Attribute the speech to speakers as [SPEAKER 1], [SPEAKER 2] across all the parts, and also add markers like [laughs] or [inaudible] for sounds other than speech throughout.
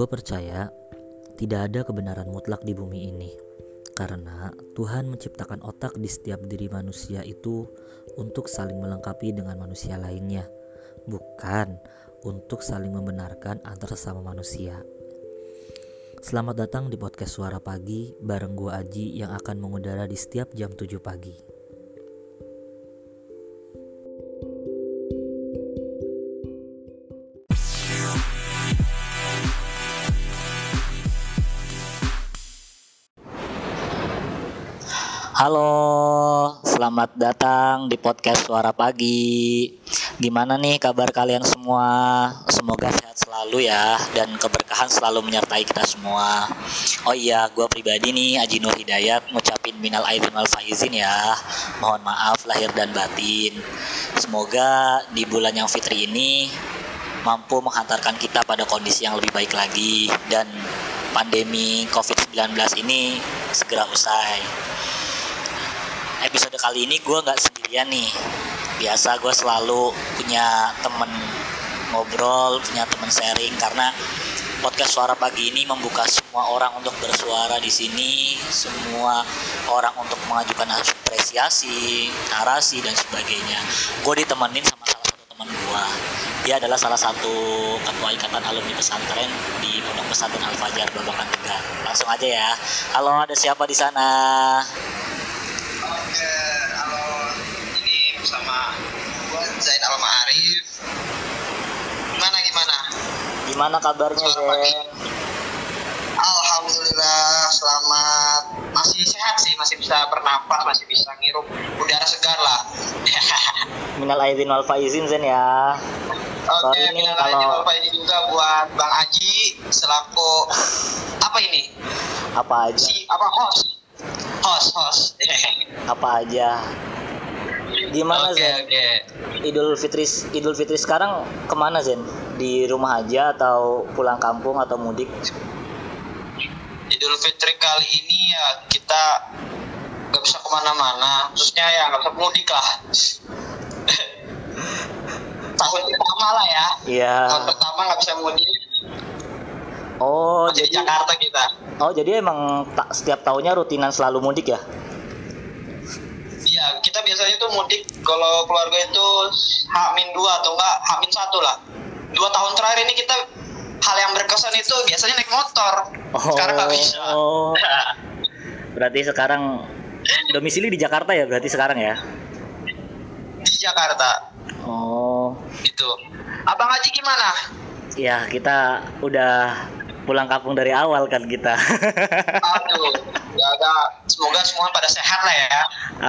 [SPEAKER 1] Gue percaya tidak ada kebenaran mutlak di bumi ini, karena Tuhan menciptakan otak di setiap diri manusia itu untuk saling melengkapi dengan manusia lainnya, bukan untuk saling membenarkan antar sesama manusia. Selamat datang di podcast Suara Pagi bareng gue Aji yang akan mengudara di setiap jam 7 pagi. Halo, selamat datang di podcast Suara Pagi. Gimana nih kabar kalian semua? Semoga sehat selalu ya dan keberkahan selalu menyertai kita semua. Oh iya, gue pribadi nih Aji Nur Hidayat ngucapin minal aidin wal faizin ya. Mohon maaf lahir dan batin. Semoga di bulan yang fitri ini mampu menghantarkan kita pada kondisi yang lebih baik lagi dan pandemi COVID-19 ini segera usai episode kali ini gue nggak sendirian nih. Biasa gue selalu punya temen ngobrol punya temen sharing karena podcast suara pagi ini membuka semua orang untuk bersuara di sini semua orang untuk mengajukan apresiasi narasi dan sebagainya. Gue ditemenin sama salah satu teman gue dia adalah salah satu ketua ikatan alumni pesantren di Pondok Pesantren Al Fajar Babakan Tegal. Langsung aja ya. Halo ada siapa di sana
[SPEAKER 2] Oke, halo. Ini bersama gue Zain Al Ma'arif. Gimana gimana?
[SPEAKER 1] gimana kabarnya. Zen?
[SPEAKER 2] Alhamdulillah selamat. Masih sehat sih, masih bisa bernapas, masih bisa ngirup udara segar lah. [laughs]
[SPEAKER 1] Minal aidin wal faizin Zen ya.
[SPEAKER 2] Oke,
[SPEAKER 1] nih
[SPEAKER 2] kita
[SPEAKER 1] kalau-
[SPEAKER 2] Bapak ini juga buat Bang Aji selaku apa ini?
[SPEAKER 1] Apa aja?
[SPEAKER 2] Si apa host? Host, host. [laughs]
[SPEAKER 1] Apa aja? Gimana
[SPEAKER 2] Oke,
[SPEAKER 1] Zen?
[SPEAKER 2] oke.
[SPEAKER 1] Idul Fitri Idul Fitri sekarang ke mana Zen? Di rumah aja atau pulang kampung atau mudik?
[SPEAKER 2] Idul Fitri kali ini ya kita nggak bisa ke mana-mana, khususnya ya nggak bisa mudik lah. [laughs] Tahun pertama lah ya,
[SPEAKER 1] Iya.
[SPEAKER 2] tahun pertama nggak bisa mudik,
[SPEAKER 1] Oh
[SPEAKER 2] masih di
[SPEAKER 1] jadi
[SPEAKER 2] Jakarta kita.
[SPEAKER 1] oh jadi emang tak setiap tahunnya rutinan selalu mudik ya?
[SPEAKER 2] Iya, kita biasanya tuh mudik kalau keluarga itu Hamin dua atau enggak Hamin satu lah. Dua tahun terakhir ini kita hal yang berkesan itu biasanya naik motor. Sekarang nggak bisa.
[SPEAKER 1] Oh. [laughs] Berarti sekarang domisili di Jakarta ya? Berarti sekarang ya?
[SPEAKER 2] Di Jakarta,
[SPEAKER 1] Oh.
[SPEAKER 2] gitu. Abang Haji gimana?
[SPEAKER 1] Ya kita udah pulang kampung dari awal kan kita.
[SPEAKER 2] Aduh, ya ada. Semoga semua pada sehat lah ya.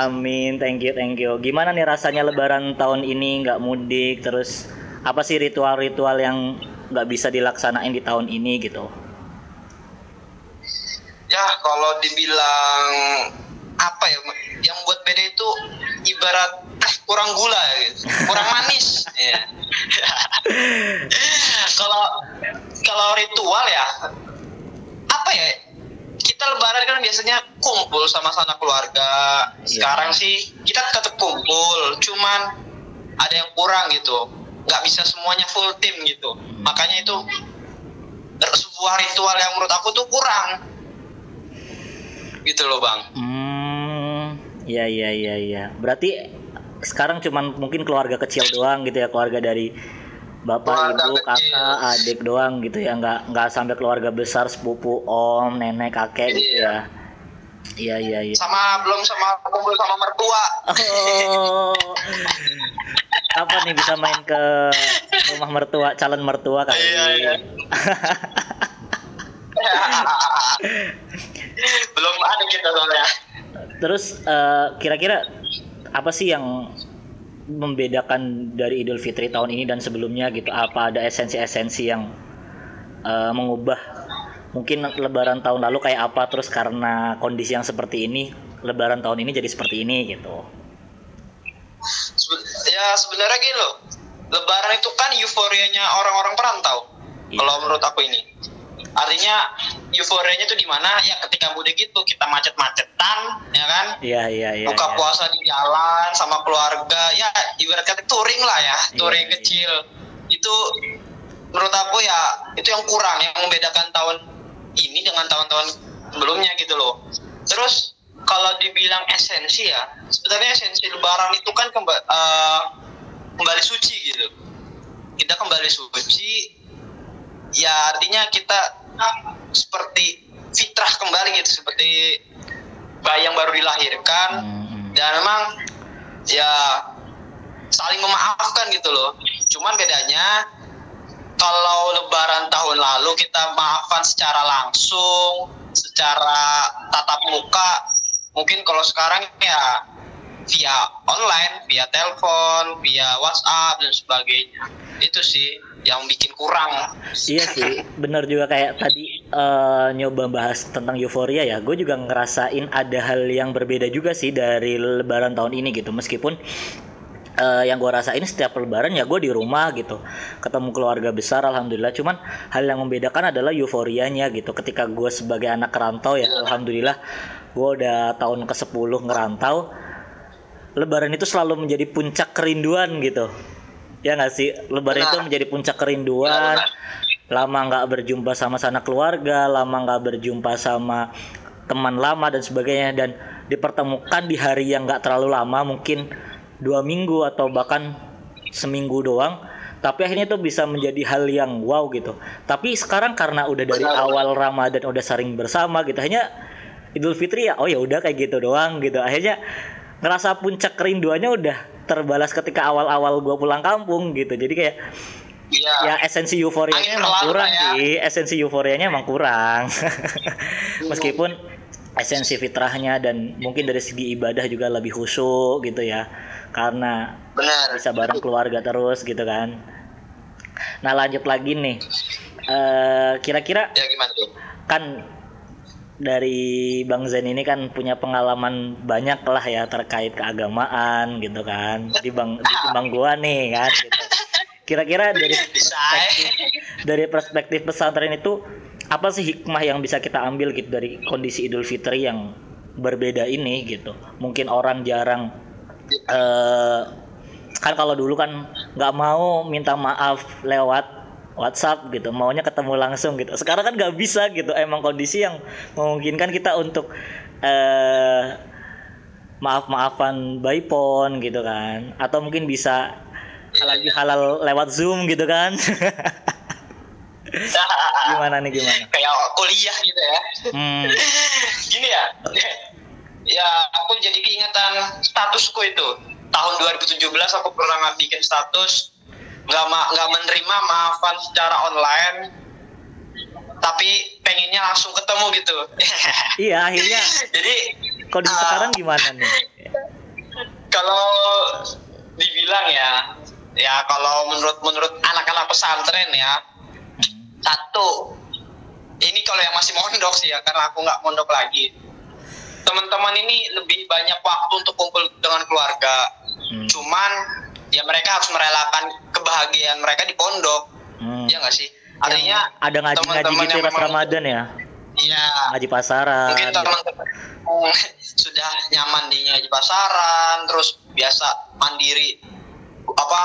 [SPEAKER 1] Amin, thank you, thank you. Gimana nih rasanya Lebaran tahun ini nggak mudik, terus apa sih ritual-ritual yang nggak bisa dilaksanain di tahun ini gitu?
[SPEAKER 2] Ya kalau dibilang apa ya yang buat beda itu ibarat eh, kurang gula gitu. kurang manis. [laughs] Ya. [laughs] kalau kalau ritual ya apa ya kita lebaran kan biasanya kumpul sama sana keluarga. Sekarang sih kita tetap kumpul cuman ada yang kurang gitu. Nggak bisa semuanya full tim gitu. Makanya itu sebuah ritual yang menurut aku tuh kurang gitu loh bang
[SPEAKER 1] Hmm, ya ya ya ya. Berarti sekarang cuman mungkin keluarga kecil doang gitu ya, keluarga dari bapak,
[SPEAKER 2] Keluarga
[SPEAKER 1] ibu,
[SPEAKER 2] kecil.
[SPEAKER 1] kakak, adik doang gitu ya, nggak nggak sampai keluarga besar, sepupu, om, nenek, kakek gitu ya. Iya iya iya.
[SPEAKER 2] sama belum sama kumpul sama mertua
[SPEAKER 1] Oh. Apa nih bisa main ke rumah mertua, calon mertua kali
[SPEAKER 2] Iya, iya. [laughs] [laughs] belum ada kita soalnya
[SPEAKER 1] Terus eh, kira-kira apa sih yang membedakan dari Idul Fitri tahun ini dan sebelumnya gitu? Apa ada esensi-esensi yang eh, mengubah mungkin Lebaran tahun lalu kayak apa terus karena kondisi yang seperti ini Lebaran tahun ini jadi seperti ini gitu?
[SPEAKER 2] Ya sebenarnya gini loh lebaran itu kan euforianya orang-orang perantau
[SPEAKER 1] Iya.
[SPEAKER 2] kalau menurut aku ini artinya euforianya itu di mana ya ketika mudik itu kita macet-macetan ya kan
[SPEAKER 1] Iya iya iya.
[SPEAKER 2] buka
[SPEAKER 1] iya.
[SPEAKER 2] puasa di jalan sama keluarga ya ibarat kata touring lah ya
[SPEAKER 1] Iya,
[SPEAKER 2] touring
[SPEAKER 1] iya.
[SPEAKER 2] kecil itu menurut aku ya itu yang kurang yang membedakan tahun ini dengan tahun-tahun sebelumnya gitu loh terus kalau dibilang esensi ya sebenarnya esensi lebaran itu kan kemba, uh, kembali suci gitu kita kembali suci ya artinya kita seperti fitrah kembali gitu seperti bayi yang baru dilahirkan. Hmm. dan memang ya saling memaafkan gitu loh. Cuman bedanya kalau lebaran tahun lalu kita maafkan secara langsung secara tatap muka mungkin kalau sekarang ya via online via telepon via WhatsApp dan sebagainya. Itu sih yang bikin kurang.
[SPEAKER 1] Iya sih benar juga kayak tadi uh, nyoba bahas tentang euforia ya. Gue juga ngerasain ada hal yang berbeda juga sih dari lebaran tahun ini gitu. Meskipun uh, yang gue rasain setiap lebaran ya gue di rumah gitu. Ketemu keluarga besar alhamdulillah. Cuman hal yang membedakan adalah euforianya gitu. Ketika gue sebagai anak rantau ya alhamdulillah gue udah tahun ke 10 ngerantau lebaran itu selalu menjadi puncak kerinduan gitu ya nggak sih? Lebaran itu menjadi puncak kerinduan. Lama nggak berjumpa sama sanak keluarga lama nggak berjumpa sama teman lama dan sebagainya. Dan dipertemukan di hari yang nggak terlalu lama mungkin dua minggu atau bahkan seminggu doang. Tapi akhirnya itu bisa menjadi hal yang wow gitu. Tapi sekarang karena udah dari awal Ramadan udah sering bersama gitu hanya Idul Fitri ya oh ya udah kayak gitu doang gitu. Akhirnya ngerasa puncak kerinduannya udah terbalas ketika awal-awal gue pulang kampung gitu. Jadi kayak ya, ya esensi euforianya emang kurang ya. sih. Esensi euforianya emang kurang. Meskipun esensi fitrahnya dan mungkin dari segi ibadah juga lebih khusyuk gitu ya. Karena Benar. bisa bareng keluarga terus gitu kan. Nah lanjut lagi nih. Uh, kira-kira ya gimana tuh? kan dari Bang Zen ini kan punya pengalaman banyak lah ya terkait keagamaan gitu kan di Bang di Bang gua nih kan gitu. Kira-kira dari perspektif, dari perspektif pesantren itu apa sih hikmah yang bisa kita ambil gitu dari kondisi Idul Fitri yang berbeda ini gitu. Mungkin orang jarang uh, kan kalau dulu kan nggak mau minta maaf lewat WhatsApp gitu maunya ketemu langsung gitu. Sekarang kan nggak bisa gitu emang kondisi yang memungkinkan kita untuk uh, maaf-maafan by phone gitu kan. Atau mungkin bisa lagi halal lewat zoom gitu kan. [laughs] Gimana nih gimana?
[SPEAKER 2] Kayak kuliah gitu ya. Hmm. [laughs] gini ya [laughs] ya aku jadi keingatan statusku itu. Tahun 2017 aku pernah bikin status nggak ma nggak menerima maafan secara online tapi pengennya langsung ketemu gitu [laughs]
[SPEAKER 1] iya akhirnya
[SPEAKER 2] jadi
[SPEAKER 1] kondisi uh, sekarang gimana nih
[SPEAKER 2] kalau dibilang ya ya kalau menurut menurut anak-anak pesantren ya hmm. satu ini kalau yang masih mondok sih ya karena aku nggak mondok lagi teman-teman ini lebih banyak waktu untuk kumpul dengan keluarga hmm. cuman ya mereka harus merelakan kebahagiaan mereka di pondok. Hmm. ya nggak sih? Artinya
[SPEAKER 1] ada ngaji-ngaji gitu ya pas Ramadan ya?
[SPEAKER 2] Iya.
[SPEAKER 1] Ngaji pasaran.
[SPEAKER 2] Mungkin teman-teman [laughs] sudah nyaman di ngaji pasaran terus biasa mandiri apa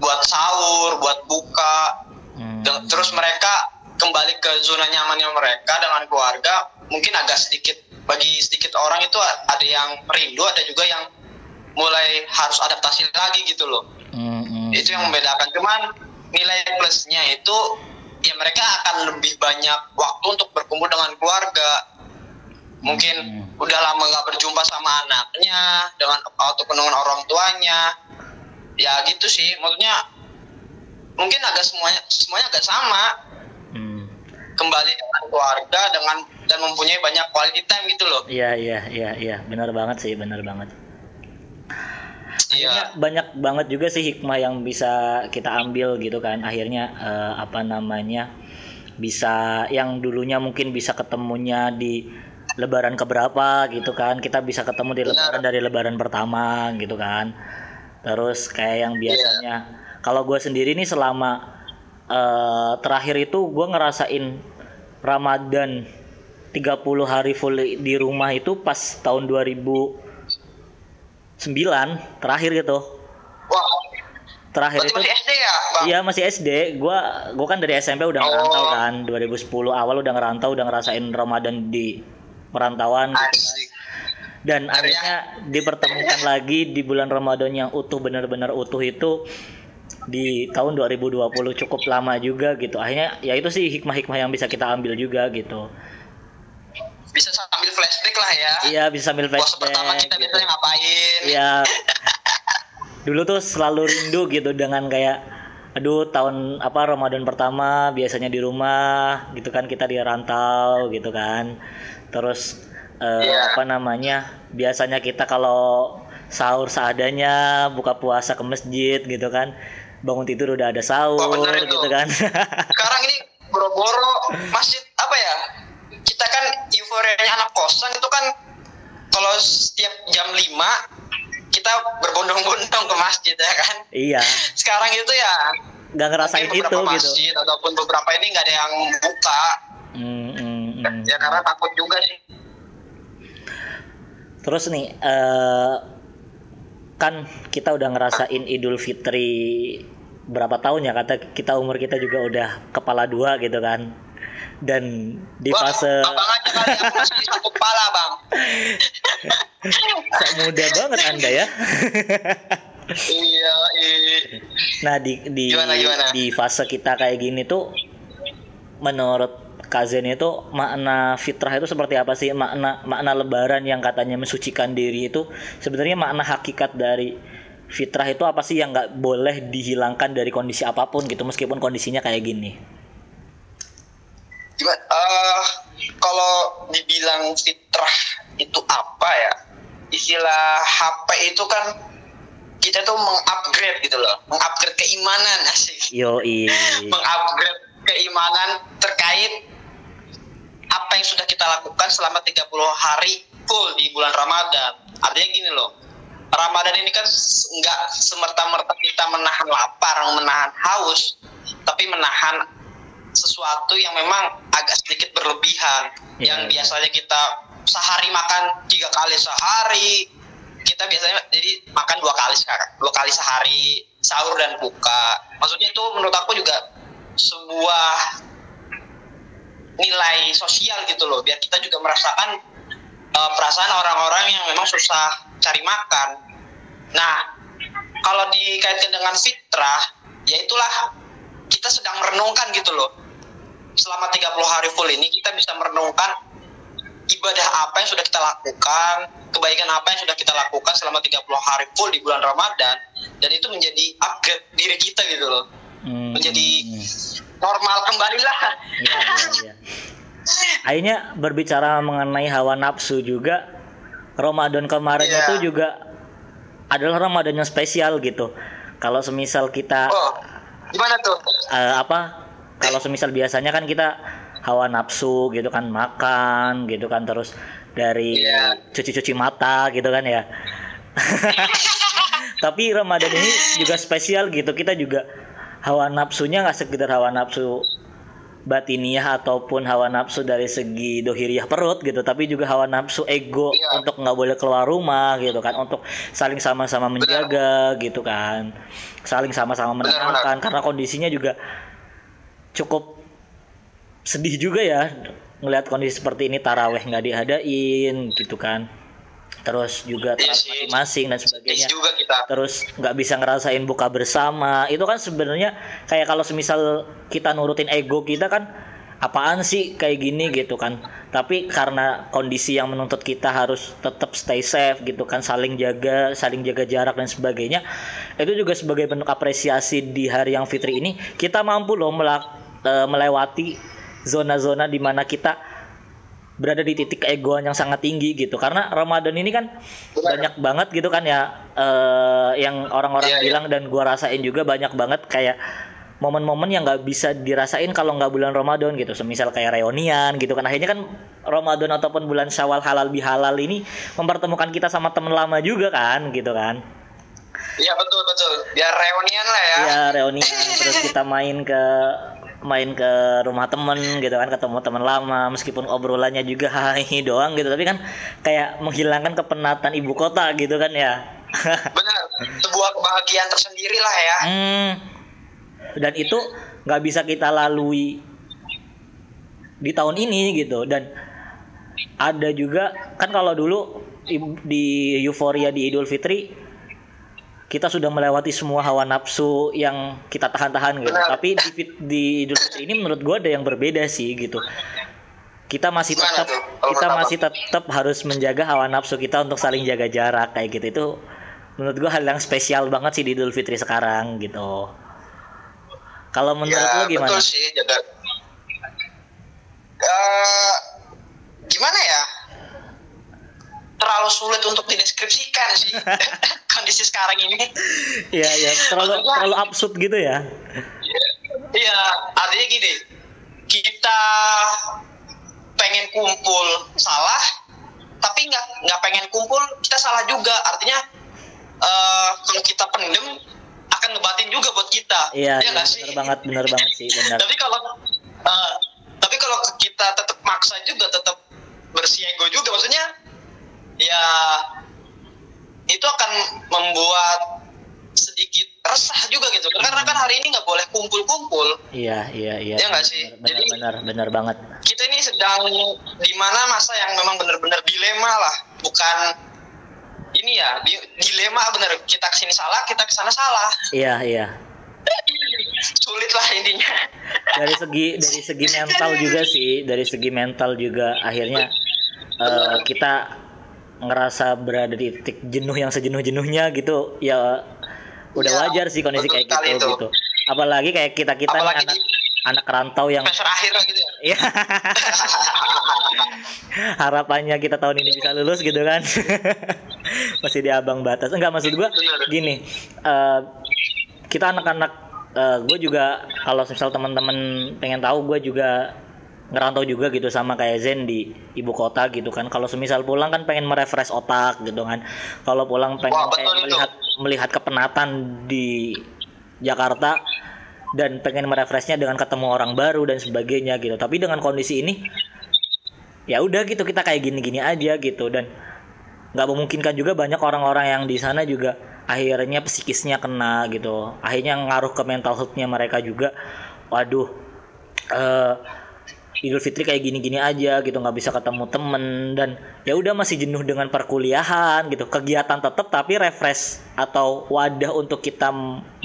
[SPEAKER 2] buat sahur buat buka. Hmm. terus mereka kembali ke zona nyamannya mereka dengan keluarga mungkin agak sedikit bagi sedikit orang itu ada yang rindu ada juga yang mulai harus adaptasi lagi gitu loh mm-hmm. itu yang membedakan. Cuman nilai plusnya itu ya mereka akan lebih banyak waktu untuk berkumpul dengan keluarga. Mungkin mm-hmm. udah lama nggak berjumpa sama anaknya dengan ataupun dengan orang tuanya. Ya gitu sih. Maksudnya mungkin agak semuanya semuanya agak sama. Mm. kembali dengan keluarga dengan dan mempunyai banyak quality time gitu loh.
[SPEAKER 1] Iya iya iya iya. Benar banget sih benar banget Iya. banyak banget juga sih hikmah yang bisa kita ambil gitu kan akhirnya uh, apa namanya bisa yang dulunya mungkin bisa ketemunya di lebaran keberapa gitu kan kita bisa ketemu di lebaran dari lebaran pertama gitu kan terus kayak yang iya. biasanya yeah. kalau gue sendiri nih selama uh, terakhir itu gue ngerasain Ramadan 30 hari full di rumah itu pas tahun 2000 sembilan terakhir gitu.
[SPEAKER 2] Wah.
[SPEAKER 1] terakhir
[SPEAKER 2] Berarti
[SPEAKER 1] itu
[SPEAKER 2] masih SD ya, Bang?
[SPEAKER 1] Iya masih SD. Gua gua kan dari SMP udah
[SPEAKER 2] Oh.
[SPEAKER 1] ngerantau kan. 2010 awal udah ngerantau, udah ngerasain Ramadan di perantauan gitu kan. Dan
[SPEAKER 2] ya?
[SPEAKER 1] akhirnya dipertemukan [laughs] lagi di bulan Ramadan yang utuh benar-benar utuh itu di tahun 2020 cukup lama juga gitu. Akhirnya ya itu sih hikmah-hikmah yang bisa kita ambil juga gitu.
[SPEAKER 2] Lah ya.
[SPEAKER 1] Iya bisa sambil
[SPEAKER 2] Puasa pertama kita
[SPEAKER 1] gitu.
[SPEAKER 2] biasanya ngapain?
[SPEAKER 1] Iya. Dulu tuh selalu rindu gitu dengan kayak aduh tahun apa Ramadan pertama biasanya di rumah gitu kan kita di rantau gitu kan. Terus eh,
[SPEAKER 2] Iya.
[SPEAKER 1] apa namanya? Biasanya kita kalau sahur seadanya, buka puasa ke masjid gitu kan. Bangun tidur udah ada sahur gitu kan. [laughs]
[SPEAKER 2] Sekarang ini boro-boro masjid apa ya? Kita kan euforianya anak kosan itu kan kalau setiap jam 5 kita berbondong-bondong ke masjid ya kan.
[SPEAKER 1] iya, [laughs]
[SPEAKER 2] Sekarang itu ya
[SPEAKER 1] nggak ngerasain itu
[SPEAKER 2] beberapa
[SPEAKER 1] gitu.
[SPEAKER 2] masjid ataupun beberapa ini nggak ada yang buka.
[SPEAKER 1] Hmm, hmm, hmm.
[SPEAKER 2] Ya karena takut juga sih.
[SPEAKER 1] Terus nih, eh, kan kita udah ngerasain Idul Fitri berapa tahun ya? Kata kita umur kita juga udah kepala dua gitu kan. Dan di
[SPEAKER 2] Wah,
[SPEAKER 1] fase
[SPEAKER 2] abang aja kali aku masih satu kepala bang. [laughs]
[SPEAKER 1] muda banget anda ya.
[SPEAKER 2] iya, iya.
[SPEAKER 1] Nah di di
[SPEAKER 2] Gimana, gimana?
[SPEAKER 1] di fase kita kayak gini tuh, menurut Kazen itu makna fitrah itu seperti apa sih? Makna makna Lebaran yang katanya mensucikan diri itu sebenarnya makna hakikat dari fitrah itu apa sih yang nggak boleh dihilangkan dari kondisi apa pun gitu meskipun kondisinya kayak gini.
[SPEAKER 2] Gimana? eh kalau dibilang fitrah itu apa ya? Istilah HP itu kan kita tuh mengupgrade gitu loh, mengupgrade keimanan asik,
[SPEAKER 1] Yoi. [laughs]
[SPEAKER 2] mengupgrade keimanan terkait apa yang sudah kita lakukan selama 30 hari full di bulan Ramadan. Artinya gini loh, Ramadan ini kan nggak semerta-merta kita menahan lapar, menahan haus, tapi menahan sesuatu yang memang agak sedikit berlebihan.
[SPEAKER 1] Iya.
[SPEAKER 2] Yang biasanya kita sehari makan tiga kali sehari, kita biasanya jadi makan dua kali sekarang, dua kali sehari, sahur dan buka. Maksudnya itu menurut aku juga sebuah nilai sosial gitu loh, biar kita juga merasakan eh, perasaan orang-orang yang memang susah cari makan. Nah, kalau dikaitkan dengan fitrah, ya itulah kita sedang merenungkan gitu loh. Selama 30 hari full ini kita bisa merenungkan ibadah apa yang sudah kita lakukan, kebaikan apa yang sudah kita lakukan selama 30 hari full di bulan Ramadan dan itu menjadi upgrade diri kita gitu loh.
[SPEAKER 1] Hmm.
[SPEAKER 2] Menjadi normal kembali lah.
[SPEAKER 1] Iya, iya, iya. Akhirnya berbicara mengenai hawa nafsu juga Ramadan kemarin
[SPEAKER 2] Iya.
[SPEAKER 1] itu juga adalah Ramadan yang spesial gitu. Kalau semisal kita
[SPEAKER 2] Oh, gimana tuh?
[SPEAKER 1] eh, apa? Kalau semisal biasanya kan kita hawa nafsu gitu kan makan gitu kan terus dari
[SPEAKER 2] Iya.
[SPEAKER 1] cuci-cuci mata gitu kan ya. [laughs] Tapi Ramadan ini juga spesial gitu. Kita juga hawa nafsunya nggak sekedar hawa nafsu batiniah ataupun hawa nafsu dari segi dohiriah perut gitu tapi juga hawa nafsu ego
[SPEAKER 2] Iya.
[SPEAKER 1] untuk nggak boleh keluar rumah gitu kan untuk saling sama-sama menjaga gitu kan saling sama-sama
[SPEAKER 2] Benar,
[SPEAKER 1] menenangkan karena kondisinya juga cukup sedih juga ya ngelihat kondisi seperti ini taraweh nggak diadain gitu kan. Terus juga
[SPEAKER 2] Iya
[SPEAKER 1] masing-masing dan
[SPEAKER 2] Sedih
[SPEAKER 1] sebagainya.
[SPEAKER 2] juga kita.
[SPEAKER 1] terus nggak bisa ngerasain buka bersama. Itu kan sebenarnya kayak kalau semisal kita nurutin ego kita kan apaan sih kayak gini gitu kan. Tapi karena kondisi yang menuntut kita harus tetap stay safe gitu kan saling jaga saling jaga jarak dan sebagainya itu juga sebagai bentuk apresiasi di hari yang fitri ini kita mampu loh melak- eh, melewati zona-zona di mana kita berada di titik keegoan yang sangat tinggi gitu karena Ramadan ini kan banyak banget gitu kan ya eh, yang orang-orang
[SPEAKER 2] Iya, iya.
[SPEAKER 1] bilang dan gua rasain juga banyak banget kayak momen-momen yang nggak bisa dirasain kalau nggak bulan Ramadan gitu semisal kayak reunian gitu kan akhirnya kan Ramadan ataupun bulan Syawal halal bihalal ini mempertemukan kita sama temen lama juga kan gitu kan
[SPEAKER 2] Iya betul betul. Biar reunian lah ya.
[SPEAKER 1] ya reunian terus kita main ke main ke rumah temen gitu kan ketemu teman lama meskipun obrolannya juga [laughs] hai doang gitu tapi kan kayak menghilangkan kepenatan ibu kota gitu kan ya [laughs]
[SPEAKER 2] Benar. sebuah kebahagiaan tersendiri lah ya
[SPEAKER 1] Hmm. Dan itu nggak bisa kita lalui di tahun ini gitu dan ada juga kan kalau dulu di euforia di Idul Fitri kita sudah melewati semua hawa nafsu yang kita tahan-tahan gitu.
[SPEAKER 2] Benar.
[SPEAKER 1] Tapi di, di Idul Fitri ini menurut gua ada yang berbeda sih gitu. Kita masih tetap kita masih tetap harus menjaga hawa nafsu kita untuk saling jaga jarak kayak gitu. Itu menurut gua hal yang spesial banget sih di Idul Fitri sekarang gitu. Kalau menurut
[SPEAKER 2] ya
[SPEAKER 1] lu gimana?
[SPEAKER 2] betul sih jaga Eh, gimana ya terlalu sulit untuk dideskripsikan sih [laughs] kondisi sekarang ini
[SPEAKER 1] Iya, ya, terlalu
[SPEAKER 2] Maksudnya-
[SPEAKER 1] terlalu absurd gitu ya.
[SPEAKER 2] Iya, artinya gini, kita pengen kumpul salah, tapi nggak nggak pengen kumpul kita salah juga. Artinya eh, kalau kita pendem akan ngebatin juga buat kita.
[SPEAKER 1] Iya,
[SPEAKER 2] Iya
[SPEAKER 1] iya,
[SPEAKER 2] nggak sih?
[SPEAKER 1] bener banget, bener banget sih, bener.
[SPEAKER 2] tapi kalau eh, tapi kalau kita tetap maksa juga, tetap bersiego juga, maksudnya ya itu akan membuat sedikit resah juga gitu. Karena kan hari ini nggak boleh kumpul-kumpul.
[SPEAKER 1] Iya, iya, iya.
[SPEAKER 2] Iya nggak sih?
[SPEAKER 1] Bener,
[SPEAKER 2] Jadi-
[SPEAKER 1] bener, bener banget.
[SPEAKER 2] kita ini sedang di mana masa yang memang benar-benar dilema lah, bukan ini ya di- dilema bener kita ke sini salah, kita ke sana salah,
[SPEAKER 1] Iya, iya. [laughs]
[SPEAKER 2] sulit lah intinya.
[SPEAKER 1] Dari segi dari segi mental juga sih, dari segi mental juga akhirnya eh, kita ngerasa berada di titik jenuh yang sejenuh-jenuhnya gitu. Ya udah
[SPEAKER 2] Iya,
[SPEAKER 1] wajar sih kondisi kayak gitu
[SPEAKER 2] itu.
[SPEAKER 1] gitu. Apalagi kayak kita-kita nih
[SPEAKER 2] Apalagi
[SPEAKER 1] anak
[SPEAKER 2] di-
[SPEAKER 1] anak rantau yang
[SPEAKER 2] akhir lah gitu ya.
[SPEAKER 1] Iya. [laughs] Harapannya kita tahun ini bisa lulus gitu kan. [laughs] Masih di abang batas. Enggak maksud gua gini. eh, kita anak-anak gue juga kalau misal teman-teman pengen tahu gue juga ngerantau juga gitu sama kayak Zen di ibu kota gitu kan. Kalau semisal pulang kan pengen merefresh otak gitu kan. Kalau pulang pengen
[SPEAKER 2] Wah,
[SPEAKER 1] kayak
[SPEAKER 2] itu.
[SPEAKER 1] melihat melihat kepenatan di Jakarta dan pengen merefreshnya dengan ketemu orang baru dan sebagainya gitu. Tapi dengan kondisi ini ya udah gitu kita kayak gini-gini aja gitu. Dan nggak memungkinkan juga banyak orang-orang yang di sana juga akhirnya psikisnya kena gitu. Akhirnya ngaruh ke mental healthnya mereka juga. Waduh eh Idul Fitri kayak gini-gini aja gitu nggak bisa ketemu temen dan ya udah masih jenuh dengan perkuliahan gitu kegiatan tetap tapi refresh atau wadah untuk kita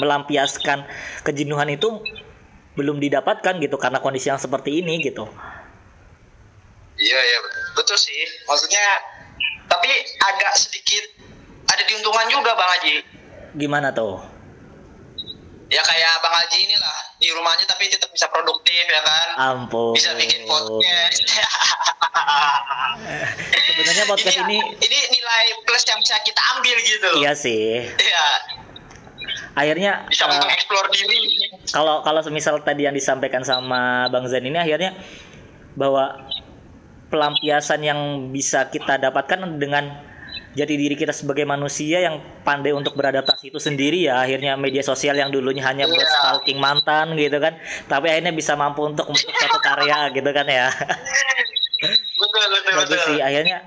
[SPEAKER 1] melampiaskan kejenuhan itu belum didapatkan gitu karena kondisi yang seperti ini gitu
[SPEAKER 2] Iya iya betul sih. Maksudnya tapi agak sedikit ada diuntungan juga Bang Haji.
[SPEAKER 1] gimana tuh
[SPEAKER 2] Ya kayak Bang Haji inilah di rumahnya tapi tetap bisa produktif ya kan.
[SPEAKER 1] ampun
[SPEAKER 2] Bisa bikin podcast. [laughs]
[SPEAKER 1] Sebenarnya podcast ini-
[SPEAKER 2] ini nilai plus yang bisa kita ambil gitu
[SPEAKER 1] iya sih
[SPEAKER 2] Iya,
[SPEAKER 1] akhirnya
[SPEAKER 2] bisa
[SPEAKER 1] eh,
[SPEAKER 2] mengeksplor diri.
[SPEAKER 1] kalau kalau semisal tadi yang disampaikan sama Bang Zen ini akhirnya bahwa pelampiasan yang bisa kita dapatkan dengan jadi diri kita sebagai manusia yang pandai untuk beradaptasi itu sendiri ya akhirnya media sosial yang dulunya hanya buat
[SPEAKER 2] Iya.
[SPEAKER 1] stalking mantan gitu kan tapi akhirnya bisa mampu untuk membentuk satu karya gitu kan ya
[SPEAKER 2] betul betul
[SPEAKER 1] bagus
[SPEAKER 2] betul.
[SPEAKER 1] sih akhirnya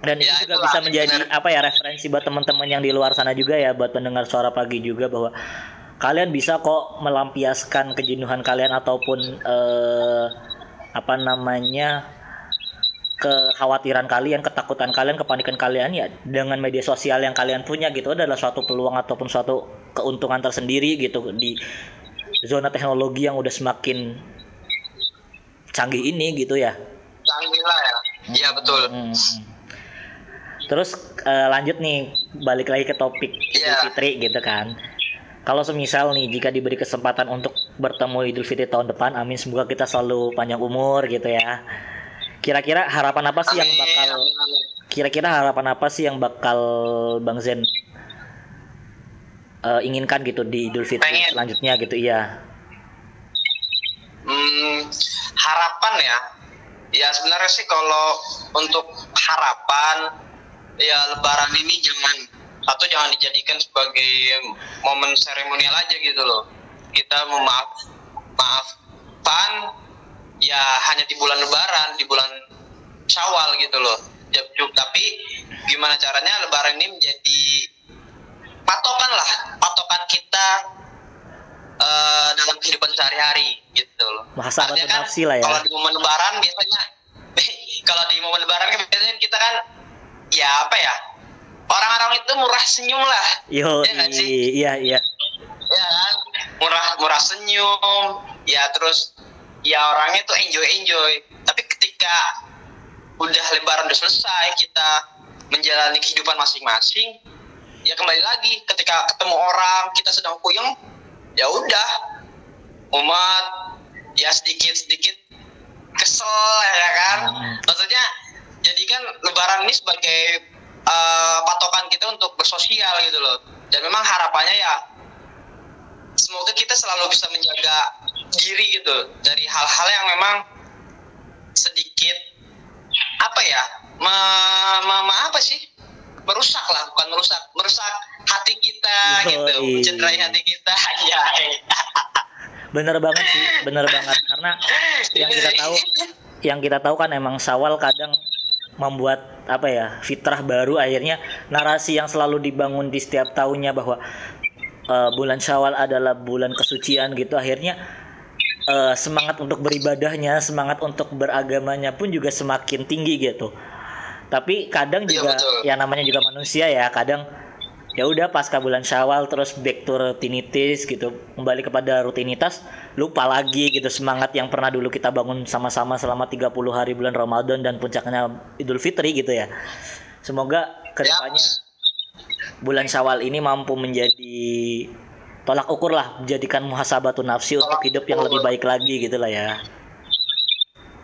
[SPEAKER 1] dan
[SPEAKER 2] Ya,
[SPEAKER 1] itu juga
[SPEAKER 2] itulah,
[SPEAKER 1] bisa menjadi
[SPEAKER 2] benar.
[SPEAKER 1] apa ya referensi buat teman-teman yang di luar sana juga ya buat pendengar suara pagi juga bahwa kalian bisa kok melampiaskan kejenuhan kalian ataupun eh, apa namanya kekhawatiran kalian, ketakutan kalian, kepanikan kalian ya dengan media sosial yang kalian punya gitu adalah suatu peluang ataupun suatu keuntungan tersendiri gitu di zona teknologi yang udah semakin canggih ini gitu ya.
[SPEAKER 2] Canggih lah ya. Iya betul.
[SPEAKER 1] Hmm. Terus eh, lanjut nih balik lagi ke topik Idul
[SPEAKER 2] Iya.
[SPEAKER 1] Fitri gitu kan. Kalau semisal nih jika diberi kesempatan untuk bertemu Idul Fitri tahun depan, amin semoga kita selalu panjang umur gitu ya. Kira-kira harapan apa sih yang bakal
[SPEAKER 2] amin, amin.
[SPEAKER 1] kira-kira harapan apa sih yang bakal Bang Zen eh, inginkan gitu di Idul Fitri
[SPEAKER 2] Pengen.
[SPEAKER 1] selanjutnya gitu iya.
[SPEAKER 2] Hmm, harapan ya. Ya sebenarnya sih kalau untuk harapan ya lebaran ini jangan satu jangan dijadikan sebagai momen seremonial aja gitu loh. Kita memaaf maafkan ya hanya di bulan lebaran di bulan syawal gitu loh. Ya, tapi gimana caranya lebaran ini menjadi patokan lah patokan kita uh, dalam kehidupan sehari-hari gitu loh.
[SPEAKER 1] Bahasa
[SPEAKER 2] Artinya kan,
[SPEAKER 1] lah ya.
[SPEAKER 2] kalau di momen lebaran biasanya [laughs] kalau di momen lebaran kan biasanya kita kan ya apa ya orang-orang itu murah senyum lah.
[SPEAKER 1] Yo,
[SPEAKER 2] ya
[SPEAKER 1] iya iya.
[SPEAKER 2] Ya kan? murah murah senyum. Ya terus ya orangnya tuh enjoy enjoy. Tapi ketika udah lebaran udah selesai kita menjalani kehidupan masing-masing ya kembali lagi ketika ketemu orang kita sedang puyeng ya udah umat ya sedikit sedikit kesel ya kan
[SPEAKER 1] Hmm.
[SPEAKER 2] maksudnya jadikan lebaran ini sebagai eh, patokan kita untuk bersosial gitu loh dan memang harapannya ya semoga kita selalu bisa menjaga diri gitu dari hal-hal yang memang sedikit apa ya me, me- me- apa sih? Merusak lah bukan merusak merusak hati kita
[SPEAKER 1] Yoi.
[SPEAKER 2] gitu mencederai hati kita. [laughs] Ya
[SPEAKER 1] Bener banget sih, bener banget. Karena yang kita tahu yang kita tahu kan emang Sawal kadang membuat apa ya fitrah baru. Akhirnya narasi yang selalu dibangun di setiap tahunnya bahwa eh, bulan Syawal adalah bulan kesucian gitu. Akhirnya eh, semangat untuk beribadahnya semangat untuk beragamanya pun juga semakin tinggi gitu. Tapi kadang
[SPEAKER 2] Iya,
[SPEAKER 1] juga
[SPEAKER 2] betul.
[SPEAKER 1] ya namanya juga manusia ya kadang ya udah pasca bulan Syawal terus back to rutinitis gitu kembali kepada rutinitas lupa lagi gitu semangat yang pernah dulu kita bangun sama-sama selama 30 hari bulan Ramadan dan puncaknya Idul Fitri gitu ya. Semoga ke depannya bulan Syawal ini mampu menjadi tolak ukur lah menjadikan muhasabatun nafsi untuk hidup yang lebih baik lagi gitu lah ya.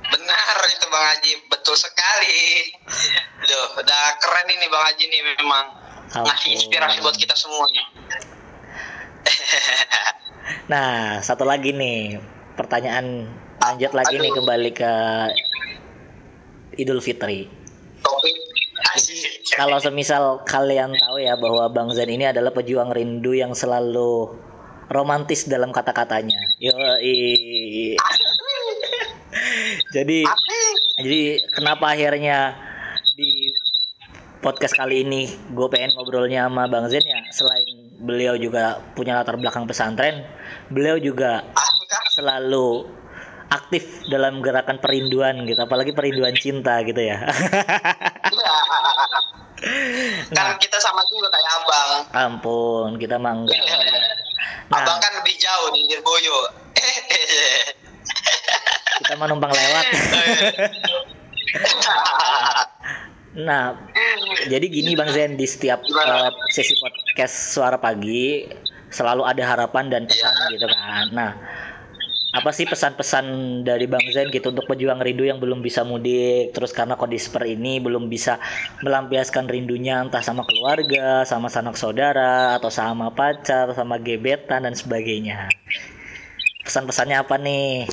[SPEAKER 2] Benar itu bang Haji betul sekali. Duh, udah keren ini bang Haji nih memang. Ngasih inspirasi buat kita semuanya. [laughs]
[SPEAKER 1] Nah, satu lagi nih pertanyaan lanjut lagi nih
[SPEAKER 2] Aduh.
[SPEAKER 1] kembali ke Idul Fitri. Kalau semisal kalian tahu ya bahwa Bang Zen ini adalah pejuang rindu yang selalu romantis dalam kata-katanya. Yo, [laughs] jadi jadi kenapa akhirnya di podcast kali ini gue pengen ngobrolnya sama Bang Zen ya selain beliau juga punya latar belakang pesantren, beliau juga selalu aktif dalam gerakan perinduan gitu, apalagi perinduan cinta gitu ya. [laughs]
[SPEAKER 2] Kan kita sama juga kayak abang
[SPEAKER 1] Ampun, kita mangga. [laughs] Nah.
[SPEAKER 2] abang kan lebih jauh di Nirboyo [laughs]
[SPEAKER 1] Kita mah numpang lewat. [laughs] Nah, jadi gini Bang Zen di setiap uh, sesi podcast suara pagi selalu ada harapan dan pesan
[SPEAKER 2] Iya.
[SPEAKER 1] gitu kan. Nah, apa sih pesan-pesan dari Bang Zen gitu untuk pejuang rindu yang belum bisa mudik terus karena kondisi seperti ini belum bisa melampiaskan rindunya entah sama keluarga, sama sanak saudara atau sama pacar, sama gebetan dan sebagainya. Pesan-pesannya apa nih?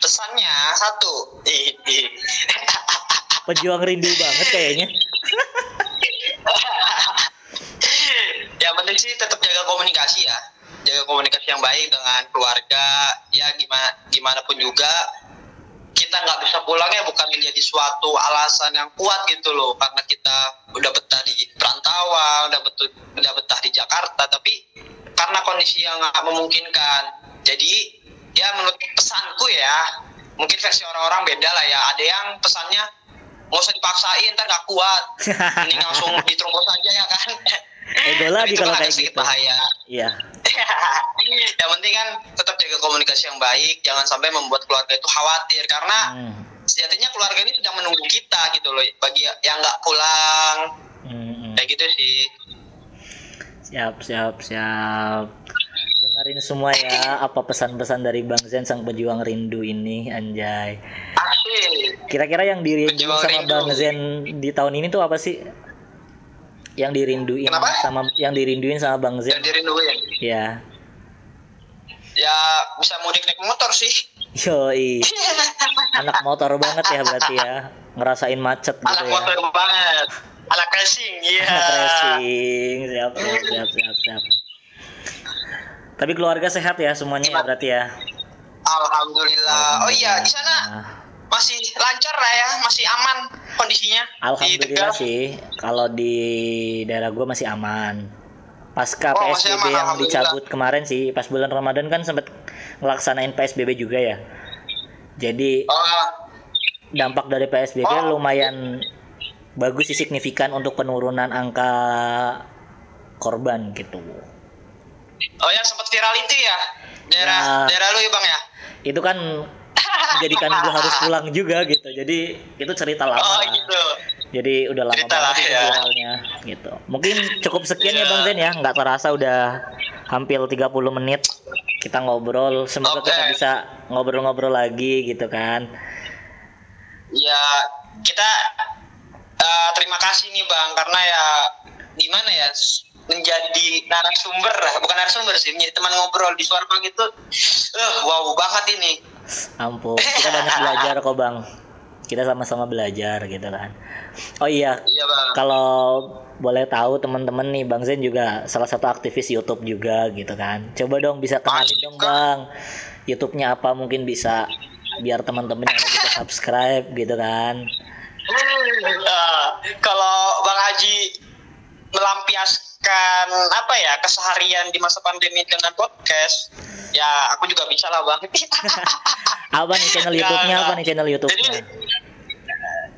[SPEAKER 2] pesannya satu. [laughs]
[SPEAKER 1] Pejuang rindu banget kayaknya. [laughs]
[SPEAKER 2] yang penting sih tetap jaga komunikasi ya jaga komunikasi yang baik dengan keluarga ya gimana gimana pun juga kita nggak bisa pulang ya bukan menjadi suatu alasan yang kuat gitu loh karena kita udah betah di perantauan udah betul udah betah di Jakarta tapi karena kondisi yang nggak memungkinkan. Jadi ya menurut pesanku ya mungkin versi orang-orang beda lah ya ada yang pesannya nggak usah dipaksain ntar nggak kuat. [laughs] Mending langsung diterobos aja ya kan
[SPEAKER 1] Ego lagi kalau kayak gitu.
[SPEAKER 2] bahaya
[SPEAKER 1] Iya. [laughs]
[SPEAKER 2] yang penting kan tetap jaga komunikasi yang baik jangan sampai membuat keluarga itu khawatir karena
[SPEAKER 1] Hmm.
[SPEAKER 2] sejatinya keluarga ini sedang menunggu kita gitu loh bagi yang nggak pulang
[SPEAKER 1] Hmm,
[SPEAKER 2] kayak gitu sih
[SPEAKER 1] Siap, siap, siap. Dengerin semua ya apa pesan-pesan dari Bang Zen sang pejuang rindu ini, anjay. Kira-kira yang
[SPEAKER 2] Pejuang
[SPEAKER 1] sama
[SPEAKER 2] rindu.
[SPEAKER 1] Bang Zen di tahun ini tuh apa sih? Yang dirinduin
[SPEAKER 2] Kenapa?
[SPEAKER 1] sama yang dirinduin sama Bang Zen.
[SPEAKER 2] yang dirinduin
[SPEAKER 1] Ya.
[SPEAKER 2] ya bisa mudik naik motor sih
[SPEAKER 1] Yoi. [laughs] Anak motor banget ya berarti ya. Ngerasain macet gitu
[SPEAKER 2] anak
[SPEAKER 1] ya.
[SPEAKER 2] motor banget anak racing iya [laughs]
[SPEAKER 1] Anak racing. Siap, siap, siap, siap, siap. Tapi keluarga sehat ya semuanya ya berarti ya.
[SPEAKER 2] alhamdulillah oh iya di sana
[SPEAKER 1] Nah.
[SPEAKER 2] Masih lancar lah ya masih aman kondisinya. Di
[SPEAKER 1] Alhamdulillah sih, kalau di daerah gue masih aman. pasca
[SPEAKER 2] Oh,
[SPEAKER 1] PSBB
[SPEAKER 2] aman,
[SPEAKER 1] yang dicabut kemarin sih pas bulan Ramadan kan sempat ngelaksanain PSBB juga ya. Jadi
[SPEAKER 2] Oh,
[SPEAKER 1] dampak dari PSBB
[SPEAKER 2] Oh.
[SPEAKER 1] lumayan bagus sih signifikan untuk penurunan angka korban gitu.
[SPEAKER 2] Oh yang sempat viral itu ya? Daerah
[SPEAKER 1] Ya.
[SPEAKER 2] daerah lu ya bang ya?
[SPEAKER 1] Itu kan menjadikan gue harus pulang juga gitu. Jadi itu cerita lama.
[SPEAKER 2] oh gitu.
[SPEAKER 1] Jadi udah lama
[SPEAKER 2] Cerita
[SPEAKER 1] banget
[SPEAKER 2] ya.
[SPEAKER 1] viralnya gitu. Mungkin cukup sekian ya
[SPEAKER 2] Iya.
[SPEAKER 1] bang Zen ya. Nggak terasa udah hampir 30 menit kita ngobrol. Semoga
[SPEAKER 2] Oke.
[SPEAKER 1] kita bisa ngobrol-ngobrol lagi gitu kan.
[SPEAKER 2] Ya kita eh, terima kasih nih bang. Karena ya gimana ya menjadi narasumber lah. Bukan narasumber sih menjadi teman ngobrol di suara itu eh wow banget ini
[SPEAKER 1] ampun kita banyak belajar kok bang kita sama-sama belajar gitu kan oh iya
[SPEAKER 2] iya bang
[SPEAKER 1] kalau boleh tahu teman-teman nih Bang Zen juga salah satu aktivis YouTube juga gitu kan. Coba dong bisa kenalin dong. Bang. YouTube-nya apa mungkin bisa biar teman-teman yang bisa subscribe gitu kan.
[SPEAKER 2] Eh, kalau bang Haji melampiaskan apa ya keseharian di masa pandemi dengan podcast ya aku juga bisa lah bang. [laughs]
[SPEAKER 1] Apa nih channel YouTube-nya? Apa nih channel YouTube-nya?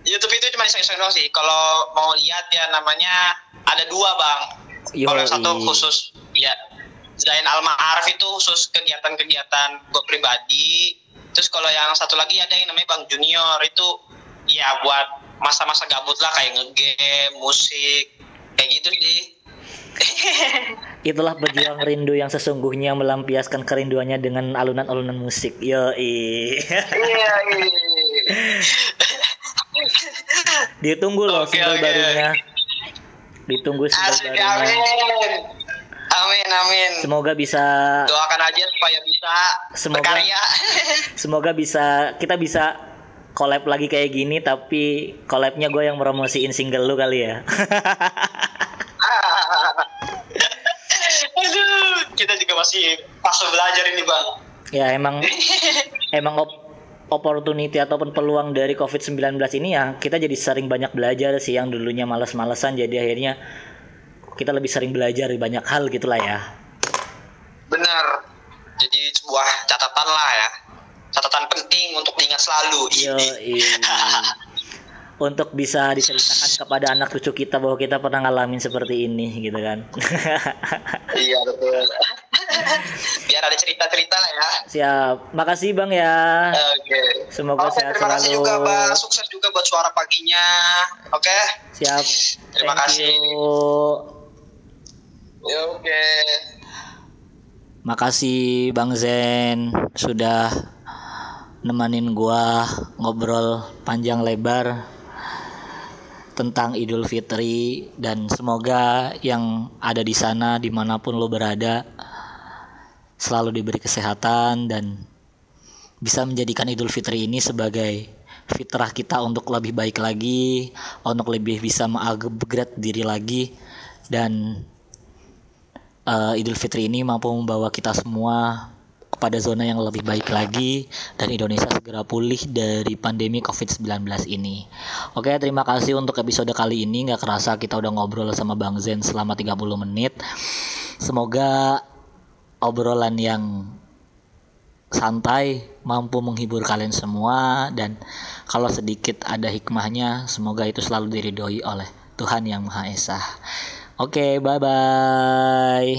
[SPEAKER 2] YouTube itu cuma iseng-iseng doang sih. Kalau mau lihat ya namanya ada dua bang. Kalau yang satu khusus ya Zain Al Ma'arif itu khusus kegiatan-kegiatan gue pribadi. Terus kalau yang satu lagi ada yang namanya Bang Junior. Itu ya buat masa-masa gabut lah kayak ngegame musik kayak gitu sih [laughs]
[SPEAKER 1] Itulah pejuang rindu yang sesungguhnya melampiaskan kerinduannya dengan alunan-alunan musik. Yo, [laughs] Ditunggu loh
[SPEAKER 2] Oke,
[SPEAKER 1] single
[SPEAKER 2] oke.
[SPEAKER 1] barunya. Ditunggu single
[SPEAKER 2] asik
[SPEAKER 1] barunya.
[SPEAKER 2] amin amin amin
[SPEAKER 1] Semoga bisa
[SPEAKER 2] doakan aja supaya bisa
[SPEAKER 1] Semoga-
[SPEAKER 2] berkarya [laughs]
[SPEAKER 1] semoga bisa kita bisa collab lagi kayak gini tapi collabnya gue yang promosiin single lu kali ya
[SPEAKER 2] Aduh, kita juga masih fase belajar ini bang.
[SPEAKER 1] ya emang [laughs] emang op- opportunity ataupun peluang dari covid-19 ini ya kita jadi sering banyak belajar sih yang dulunya males-malesan jadi akhirnya kita lebih sering belajar di banyak hal gitulah ya
[SPEAKER 2] Benar. Jadi sebuah catatan lah ya. Catatan penting untuk diingat selalu.
[SPEAKER 1] Yo,
[SPEAKER 2] Ini. [laughs]
[SPEAKER 1] untuk bisa diceritakan kepada anak cucu kita bahwa kita pernah ngalamin seperti ini gitu kan [laughs]
[SPEAKER 2] iya betul. Biar ada cerita-cerita lah ya.
[SPEAKER 1] siap makasih bang ya
[SPEAKER 2] Oke.
[SPEAKER 1] Semoga
[SPEAKER 2] Oke,
[SPEAKER 1] sehat
[SPEAKER 2] terima kasih
[SPEAKER 1] selalu.
[SPEAKER 2] juga bang. Sukses juga buat suara paginya. Oke.
[SPEAKER 1] siap
[SPEAKER 2] Terima
[SPEAKER 1] Thank
[SPEAKER 2] kasih.
[SPEAKER 1] you.
[SPEAKER 2] Ya, Oke.
[SPEAKER 1] Makasih Bang Zen sudah nemenin gua ngobrol panjang lebar tentang Idul Fitri dan semoga yang ada di sana di mana pun lo berada selalu diberi kesehatan dan bisa menjadikan Idul Fitri ini sebagai fitrah kita untuk lebih baik lagi, untuk lebih bisa mengupgrade diri lagi. Dan eh, Idul Fitri ini mampu membawa kita semua kepada zona yang lebih baik lagi dan Indonesia segera pulih dari pandemi COVID-19 ini. Oke, terima kasih untuk episode kali ini. Nggak kerasa kita udah ngobrol sama Bang Zen selama 30 menit. Semoga obrolan yang santai mampu menghibur kalian semua dan kalau sedikit ada hikmahnya semoga itu selalu diridhoi oleh Tuhan yang Maha Esa. Oke, bye bye.